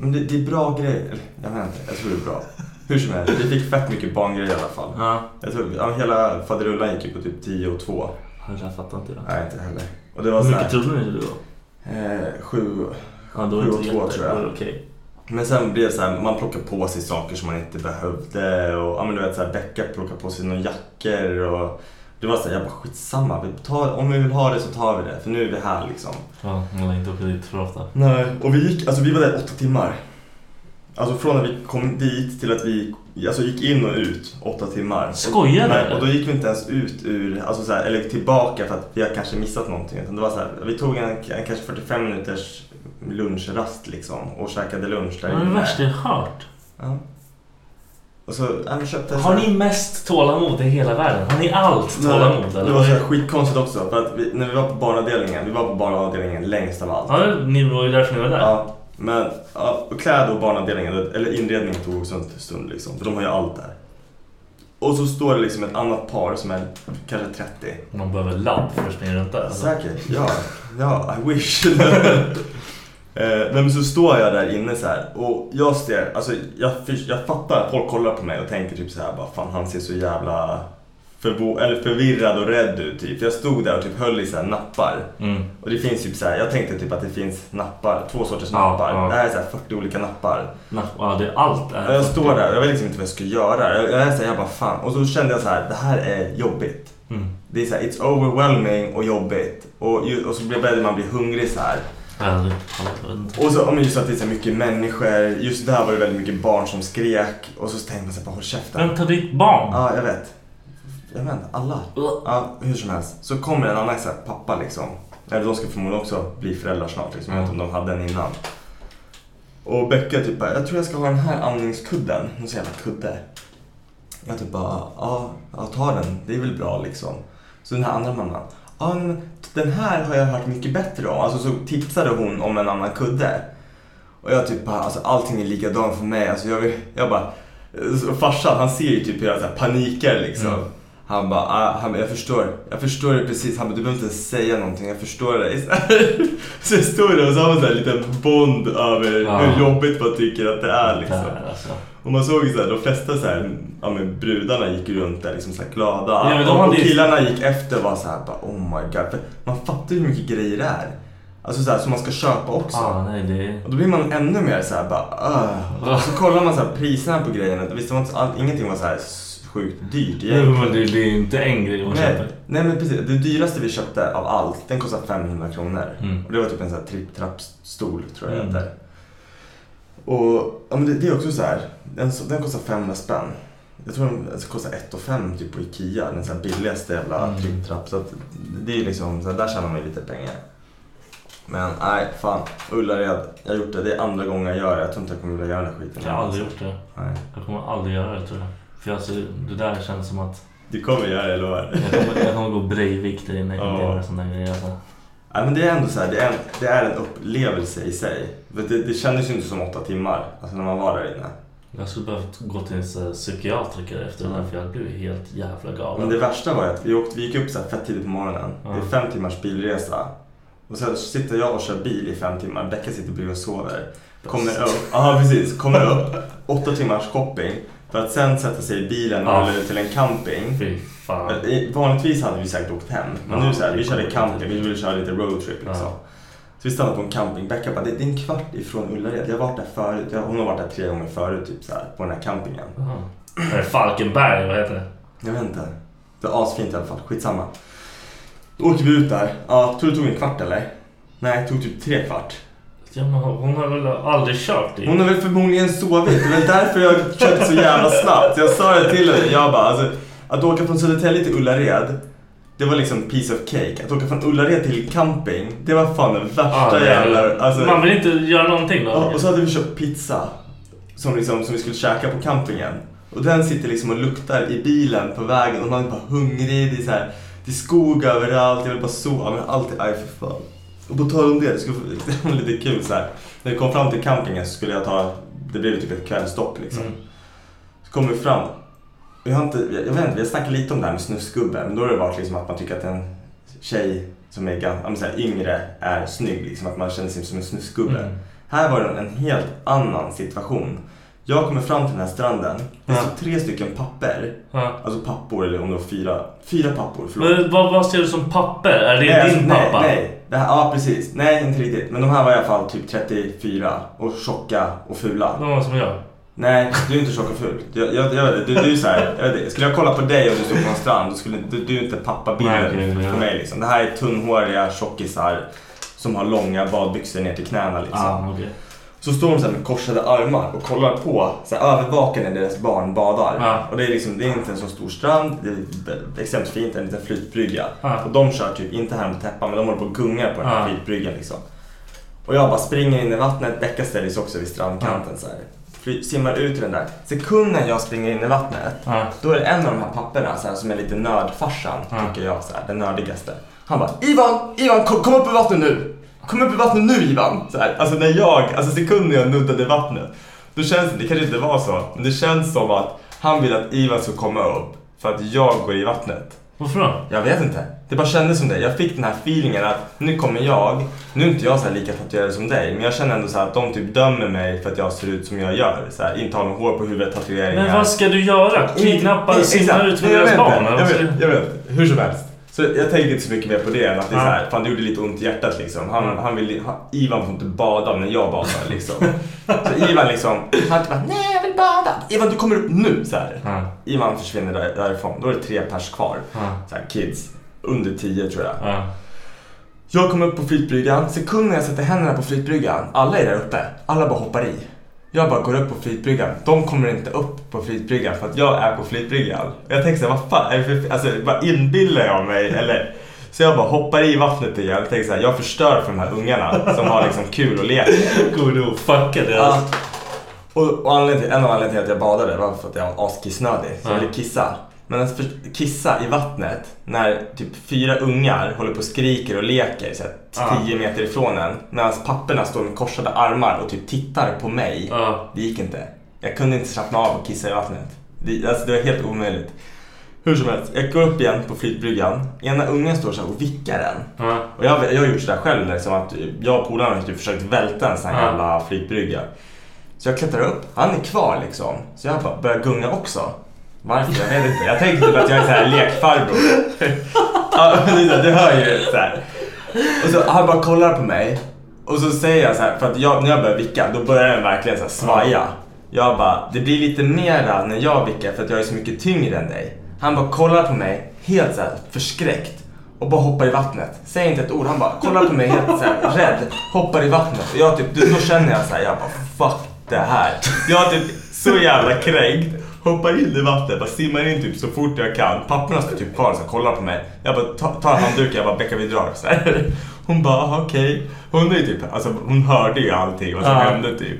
Men det, det är bra grejer. Jag vet inte, jag tror det är bra. Hur som helst, vi fick fett mycket barngrejer i alla fall. Ja. Jag tror, ja, hela faderullan gick ju på typ 10 och 2. Det där fattar inte jag. Nej, inte heller. Och det var Hur mycket trodde ni det var? eh, sju. Ja, då det och inte två, jätte- tror jag. då det Okej. Men sen blev det så här, man plockade på sig saker som man inte behövde och ja men du vet så här, Becka plockade på sig några jackor och det var så här, jag bara skitsamma, vi tar, om vi vill ha det så tar vi det för nu är vi här liksom. Ja, man lär inte åka dit för ofta. Nej, och vi gick, alltså vi var där åtta timmar. Alltså från när vi kom dit till att vi alltså gick in och ut åtta timmar. Skojar du, och då gick vi inte ens ut ur, alltså så här, eller tillbaka för att vi har kanske missat någonting. Utan det var så här, vi tog en, en kanske 45 minuters lunchrast liksom och käkade lunch där Det var det inne. värsta jag hört. Ja. Och så, ja, vi köpte Har ni mest tålamod i hela världen? Har ni allt Nej, tålamod? Det eller? var så skitkonstigt också för att vi, när vi var på barnavdelningen, vi var på barnavdelningen längst av allt. Ja, ni var ju därför ni var där. Ja, men ja, och kläd och barnavdelningen, eller inredningen tog också en stund liksom, för de har ju allt där. Och så står det liksom ett annat par som är kanske 30. Man behöver ladd för att springa runt där. Alltså. Säkert, ja. Ja, I wish. Eh, men så står jag där inne så här och jag ser, alltså jag, jag fattar att folk kollar på mig och tänker typ så här bara fan han ser så jävla förbo- eller förvirrad och rädd ut typ. Jag stod där och typ höll i så här nappar. Mm. Och det finns typ så här, jag tänkte typ att det finns nappar, två sorters Ja, nappar. ja. Det här är så här 40 olika nappar. Na- Ja, det är allt. Är Och jag står där, jag vet liksom inte vad jag ska göra. Jag, jag är så här, jag bara fan. Och så kände jag så här, det här är jobbigt. Mm. Det är så här, it's overwhelming och jobbigt. Och, och så började man bli hungrig så här. Och så, men just att det är så mycket människor, just där var det väldigt mycket barn som skrek. Och så tänkte man så här, bara håll käften. Vem tar ditt barn? Ja, jag vet. Jag vet alla. Ja, hur som helst. Så kommer en annan så här, pappa liksom. Eller de ska förmodligen också bli föräldrar snart liksom. Jag vet inte om de hade en innan. Och Becka typ bara, jag tror jag ska ha den här andningskudden. Någon så jävla kudde. Jag typ bara, ja, ja ta den. Det är väl bra liksom. Så den här andra mamman, ja men den här har jag hört mycket bättre om. Alltså så tipsade hon om en annan kudde. Och jag typ bara, alltså allting är likadant för mig. Alltså jag, jag bara, eh, farsan han ser ju typ hur jag så här panikar liksom. Mm. Han bara, ah, han, jag förstår, jag förstår det precis. Han bara, du behöver inte säga någonting, jag förstår dig. Så, här. så jag står där och så har man så här en liten bond över Ja. hur jobbigt man tycker att det är liksom. Där, alltså. Och man såg ju såhär, de flesta så här, ja men brudarna gick runt där liksom så här glada. Ja, de och, och killarna gick efter och var såhär, bara, oh my god. För man fattar ju hur mycket grejer det är. Alltså såhär, som man ska köpa också. Ja, nej det... Och då blir man ännu mer såhär bara, uh. Och så kollar man så här priserna på grejerna. Visst, det var inte, all, ingenting var så här sjukt dyrt egentligen. det, det är inte en grej man Nej, köper. nej men precis, det dyraste vi köpte av allt, den kostade 500 kronor. Mm. Och det var typ en sån här tripp-trapp-stol tror jag Mm. heter. Och ja, men det, det är också så här, den, den kostar 500 spänn. Jag tror den alltså, kostar 1 5 typ på Ikea, den så billigaste jävla Mm. tripp-trapp. Så att det är liksom, så här, där tjänar man ju lite pengar. Men nej, fan. Ullared, jag har gjort det. Det är andra gången jag gör det. Jag tror inte jag kommer vilja göra den här skiten. Jag har aldrig gjort det. Nej. Jag kommer aldrig göra det tror jag. För alltså, det där känns som att Du kommer göra det, jag lovar. jag kommer, jag kommer gå Breivik där inne Ja. där grejer. Alltså. Nej men det är ändå så här, det är, det är en upplevelse i sig. För det, det kändes ju inte som åtta timmar, alltså när man var där inne. Jag skulle behövt gå till en här psykiatriker efter det där för jag blivit helt jävla galen. Men det värsta var ju att vi, åkte, vi gick upp så här fett tidigt på morgonen. Ja. Det är fem timmars bilresa. Och så sitter jag och kör bil i fem timmar. Becka sitter bredvid och sover. Kommer upp, ja precis, kommer upp. Åtta timmars shopping. För att sen sätta sig i bilen och rulla ut till en camping. Fy fan. Vanligtvis hade vi säkert åkt hem. Men Ja, nu så här, vi körde camping, vi ville köra lite roadtrip liksom. Ja. Så vi stannade på en camping. Becka bara, det är en kvart ifrån Ullared. Jag har varit där förut. Hon har varit där tre gånger förut typ så här, på den här campingen. Det Falkenberg? Vad heter det? Jag vet inte. Det är asfint i alla fall. Skitsamma. Då åker vi ut där. Ja, tror du det tog en kvart eller? Nej, det tog typ tre kvart. Ja, men hon har väl aldrig kört dit? Hon har väl förmodligen sovit. Det är väl därför jag körde så jävla snabbt. Jag sa det till henne. Jag bara, alltså, att åka från Södertälje till Ullared. Det var liksom piece of cake. Att åka från Ullared till camping. Det var fan den värsta det är- jävla... Alltså, Man vill inte göra någonting då? Och så hade vi köpt pizza som, liksom, som vi skulle käka på campingen. Och den sitter liksom och luktar i bilen på vägen och man är bara hungrig. Det är, så här, det är skog överallt, jag vill bara sova. Men allt är, aj för fan. Och på tal om det, det, skulle, det var lite kul så här. När vi kom fram till campingen så skulle jag ta, det blev typ ett kvällsstopp liksom. Mm. Så kommer vi fram. Vi har inte, jag vet inte, vi har snackat lite om det här med snusgubbe. Men då har det varit liksom att man tycker att en tjej som är gan- ja, men så här, yngre är snygg. Liksom, att man känner sig som en snusgubbe. Mm. Här var det en helt annan situation. Jag kommer fram till den här stranden. Det står tre stycken papper. Alltså pappor, eller om det var fyra. Fyra pappor, förlåt. Men vad, vad ser du som papper? Är det Nej, din alltså, pappa? Nej, nej. Det här, ja, precis. Nej, inte riktigt. Men de här var i alla fall typ 34 och tjocka och fula. De var som jag. Nej, du är inte tjock och ful. Jag, jag, jag du, du är så här, jag vet det. Skulle jag kolla på dig och du stod på en strand, då skulle du, du är inte Nej, pappabilden okej, för ja. mig. Liksom. Det här är tunnhåriga tjockisar som har långa badbyxor ner till knäna. Liksom. Ah, okej. Så står de så här med korsade armar och kollar på, så här, övervakar när deras barn badar. Ja. Och det är, liksom, det är inte en så stor strand, det är extremt fint, en liten flytbrygga. Ja. Och de kör typ, inte här med täppan, men de håller på och gungar på den här Ja. flytbryggan liksom. Och jag bara springer in i vattnet, Becka ställer sig också vid strandkanten så här. Fly, simmar ut i den där. Sekunden jag springer in i vattnet, då är det en av de här papperna så här, som är lite nördfarsan, tycker jag, så här, den nördigaste. Han bara Ivan, Ivan kom, kom upp i vattnet nu! Kom upp i vattnet nu Ivan! Så här, alltså när jag, alltså sekunden jag nuddade vattnet, då känns det, det kanske inte var så, men det känns som att han vill att Ivan ska komma upp för att jag går i vattnet. Varför då? Jag vet inte. Det bara kändes som det. Jag fick den här feelingen att nu kommer jag, nu är inte jag så här lika tatuerad som dig, men jag känner ändå så här att de typ dömer mig för att jag ser ut som jag gör. Så här, inte har någon hår på huvudet, tatueringar. Men vad ska du göra? Kidnappa, simma ut med deras barn? Jag vet, jag vet. Hur som helst. Så jag tänker inte så mycket mer på det än att det är så här, fan det gjorde lite ont i hjärtat liksom. Han, han vill, han, Ivan får inte bada när jag badar liksom. så Ivan liksom, han typ bara, nej jag vill bada. Ivan du kommer upp nu så här. Ja. Ivan försvinner där, därifrån, då är det tre pers kvar. Ja. Så här, kids, under tio tror jag. Ja. Jag kommer upp på flytbryggan, sekunden jag sätter händerna på flytbryggan, alla är där uppe, alla bara hoppar i. Jag bara går upp på flytbryggan, de kommer inte upp på flytbryggan för att jag är på flytbryggan. Jag tänker såhär, vad fan är det för, alltså bara inbillar jag mig eller? Så jag bara hoppar i vattnet igen, jag tänker såhär, jag förstör för de här ungarna som har liksom kul och leker. Går du och fuckar? Ja. Och, och anledningen till, en av anledningarna till att jag badade var för att jag var askissnödig. Så jag Ja. ville kissa. Men att kissa i vattnet när typ fyra ungar håller på och skriker och leker så här, tio meter ifrån en. Medan papporna står med korsade armar och typ tittar på mig. Det gick inte. Jag kunde inte slappna av och kissa i vattnet. Det, alltså, det var helt omöjligt. Hur som helst, jag går upp igen på flytbryggan. Ena ungen står så här och vickar den. Ja. Och jag, jag har gjort sådär själv, liksom, att jag och polaren har typ försökt välta en sån här Ja. jävla flytbrygga. Så jag klättrar upp, han är kvar liksom. Så jag bara börjar gunga också. Varför? Jag vet inte. Jag tänker typ att jag är så här lekfarbror. ja, du hör ju så här. Och så han bara kollar på mig. Och så säger jag så här, för att jag, när jag börjar vicka, då börjar den verkligen så här svaja. Jag bara, det blir lite mera när jag vickar för att jag är så mycket tyngre än dig. Han bara kollar på mig, helt så här förskräckt. Och bara hoppar i vattnet. Säger inte ett ord. Han bara kollar på mig helt så här, rädd. Hoppar i vattnet. Och jag typ, då, då känner jag så här, jag bara fuck det här. Jag är typ så jävla kränkt. Hoppar in i vattnet, bara simmar in typ så fort jag kan. Papporna står typ kvar och kollar på mig. Jag bara ta- tar handduken, jag bara Becka vi drar. Så här. Hon bara "Ah, okej. Hon är typ, alltså hon hörde ju allting vad som Ja. hände typ.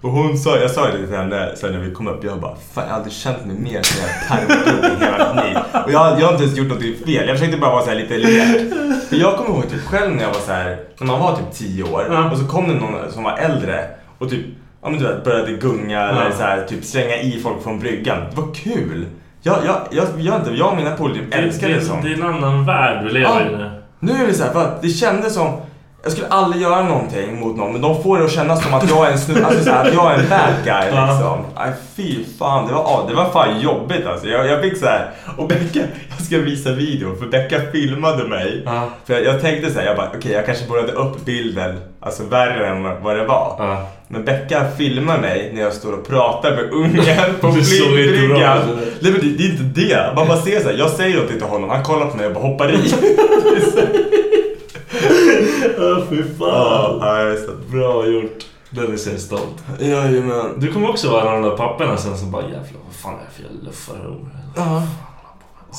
Och hon sa, jag sa det till henne sen när vi kom upp, jag bara fan jag har aldrig känt mig mer som en pervert i hela mitt liv. Och jag, jag har inte ens gjort något fel, jag försökte bara vara så här lite lek. För jag kommer ihåg typ själv när jag var så här, när man var typ 10 år Ja. och så kom det någon som var äldre och typ, ja men du vet, började gunga eller så här, typ slänga i folk från bryggan. Det var kul. Jag, jag, jag, jag, inte, jag och mina polare älskade det, det sånt. det är en annan värld du lever Ja. i nu. Nu är det så här, för att det kändes som jag skulle aldrig göra någonting mot någon, men de får det att kännas som att jag är en snu, alltså så här, att jag är en bad guy liksom. Aj, fy fan, det var, ja, det var fan jobbigt alltså. Jag, jag fick så här, och Becka, jag ska visa video, för Becka filmade mig. Ja. För jag, jag tänkte så här, jag bara, okej jag kanske borde upp bilden, alltså värre än vad det var. Ja. Men Becka filmar mig när jag står och pratar med ungen på flygbryggan. Nej men det, det är inte det. Man bara ser så här, jag säger något till honom, han kollar på mig och bara hoppar i. Ja, fy Ja, fan. nej, så. Bra gjort. Dennis är stolt. Jajamän. Du kommer också vara en av de där papporna sen som bara jävlar vad fan är det för jag luffar Ja.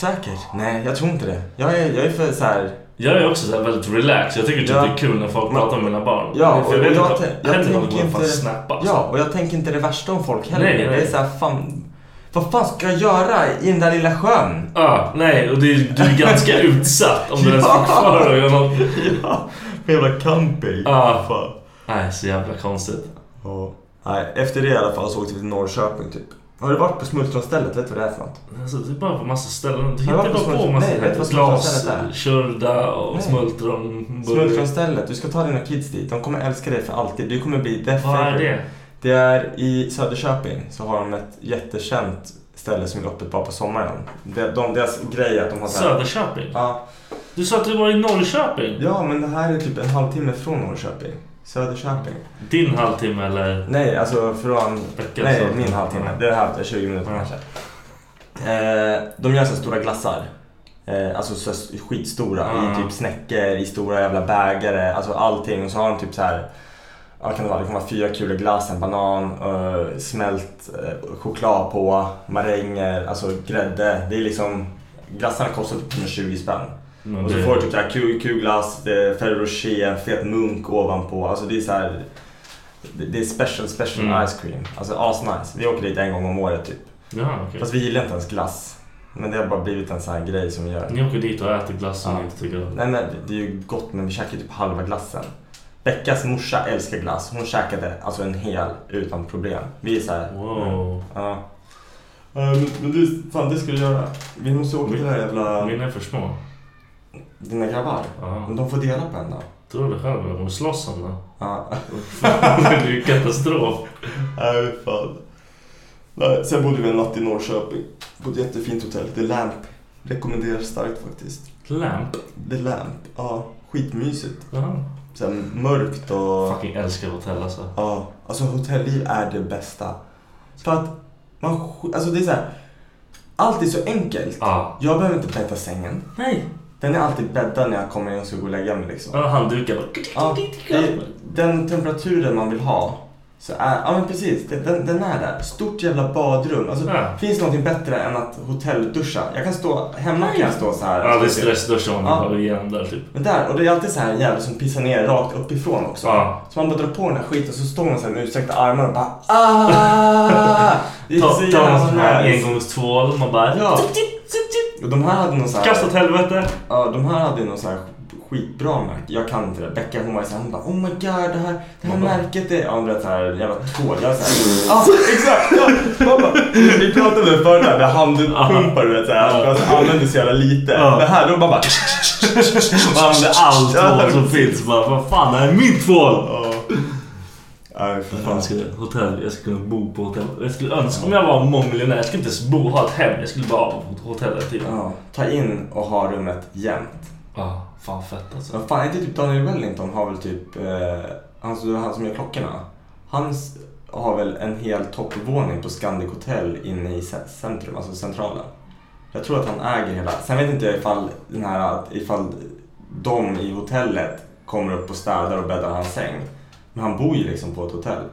Säkert? Nej, jag tror inte det. Jag är, jag är för så här. Jag är också så väldigt relaxed. Jag tycker typ Ja. det är kul när folk pratar med mina barn. Ja, för jag och jag jag tänker kommer jag fan inte- snappa. alltså. Ja, och jag tänker inte det värsta om folk heller. Nej, nej. Det är så här, fan. Vad fan ska jag göra i den där lilla sjön? Ja, nej, och är, du är ganska utsatt om du ens får kvar att göra något. Ja, med jävla camping. Ja. Fan. Nej, så jävla konstigt. Ja. Nej, efter det i alla fall så åkte vi till Norrköping typ. Har du varit på smultronstället? Vet du vad det är för något? Alltså, det är bara på massa ställen. Du du hittar bara på massa Nej, vet du vad glas, smultronstället är? körda och Nej. smultron. Smultronstället, du ska ta dina kids dit. De kommer älska dig för alltid. Du kommer bli the Vad är det? Det är i Söderköping så har de ett jättekänt ställe som är öppet bara på sommaren. De, de, deras grej är att de har så här- Söderköping? Ja, Du sa att du var i Norrköping? ja, men det här är typ en halvtimme från Norrköping. Söderköping. Din halvtimme eller? Nej, alltså från... Veckans Nej, halvtimme. min halvtimme. Det är halv, 20 minuter Ja. kanske. Eh, de gör så stora glassar. Eh, alltså så skitstora Ja. i typ snäckor, i stora jävla bägare, alltså allting. Och så har de typ så här Ja, kan det, vara? det kan vara fyra kulor glass, en banan, eh, smält eh, choklad på, maränger, alltså grädde. Det är liksom, glassarna kostar typ 120 spänn. Men Och så det- får du typ så här Q- Q-glass, det är Ferrero Rocher, en fet munk ovanpå. Alltså det är så här, det, det är special, special Mm. ice cream. Alltså asnice. Vi åker dit en gång om året typ. Jaha, okej. Fast vi gillar inte ens glass. Men det har bara blivit en sån här grej som vi gör. Ni åker dit och äter glass som Ja. ni inte tycker om. Nej men det är ju gott men vi käkar typ halva glassen. Beckas morsa älskar glass. Hon käkade alltså en hel utan problem. Vi är så här. Wow. Ja. Eh, Men, du, fan det ska du göra. Vi måste åka till det här jävla... Mina är för små. Dina grabbar. Ja. Men de får dela på en då. Tror du själv kommer slåss om det? Ja. det är ju katastrof. Nej, fan. Nej, sen bodde vi en natt i Norrköping. På ett jättefint hotell. The Lamp. Rekommenderar starkt faktiskt. Lamp? The Lamp. Ja, skitmysigt. Sen mörkt och... Fucking älskar hotell alltså. Ja, alltså hotellliv är det bästa. För att man... Alltså det är så här. Allt är så enkelt. Ja. Jag behöver inte bädda sängen. Nej. Den är alltid bäddad när jag kommer in och ska gå och lägga mig liksom. Ja, handdukar bara. Ja, den temperaturen man vill ha. Så är, ja men precis, den, den är där. Stort jävla badrum. Alltså, Ja. Finns det någonting bättre än att hotellduscha? Jag kan stå, hemma kan jag stå så här. Ja, det är stressduschar man Ja. bara igenom där typ. Men där, och det är alltid så här jävel som pissar ner rakt uppifrån också. Ja. Så man bara drar på den här skiten så står man så här med utsträckta armar och bara ah! Är Ta, jävla sån här engångstvål. Man bara... Ja. Och de här hade någon så här... Kasta åt helvete. Ja, de här hade ju någon så här skitbra märke. Jag kan inte det. Becka hon var så här, hon bara oh my god det här, det här Man märket är... Ja, hon vet såhär jävla är såhär, ja exakt! Ja. Man bara, vi pratade om det förut där med handpumpar du vet såhär. Jag alltså, använder så jävla lite. Ja. Men här då bara bara... Man använder all Ja, tvål som finns. Bara, vad fan, det här är min tvål! Ja. Nej för Fan, fan. jag skulle, hotell, jag skulle kunna bo på hotell. Jag skulle önska, om jag var mångmiljonär, jag skulle inte ens bo ha ett hem. Jag skulle bara vara på hotellet typ. Ja, ta in och ha rummet jämt. Ja, fan fett alltså. Men fan, inte typ Daniel Wellington har väl typ, eh, han, han som gör klockorna. Han har väl en hel toppvåning på Scandic Hotel inne i ce- centrum, alltså centralen. Jag tror att han äger hela, sen vet inte jag ifall, den här, ifall de i hotellet kommer upp och städar och bäddar hans säng. Men han bor ju liksom på ett hotell.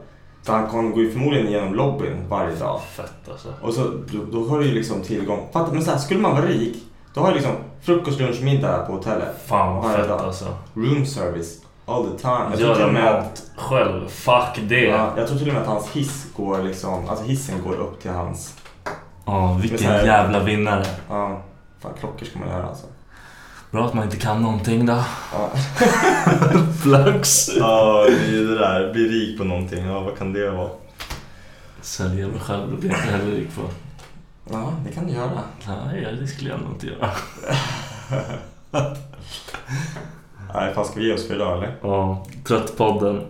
Så han kan, går ju förmodligen igenom lobbyn varje dag. Fett alltså. Och så, då, då har du ju liksom tillgång. Fatta, men så här, skulle man vara rik, då har du liksom frukost, lunch, middag på hotellet. Fan vad fett dag. alltså. Room service all the time. Jag tror, Göra och med att, själv. Fuck det. ja, jag tror till och med att hans hiss går liksom, alltså hissen går upp till hans, Ja, Men vilken här- jävla vinnare. ja, fan klockor ska man göra alltså. Bra att man inte kan någonting då. Ja, Flax. ja det är ju det där, bli rik på någonting, ja vad kan det vara? Sälja mig själv, det blir jag inte heller rik på. Ja, det kan du göra. Nej, det skulle jag nog inte göra. Nej, fan ska vi ge oss för idag eller? Ja, Tröttpodden.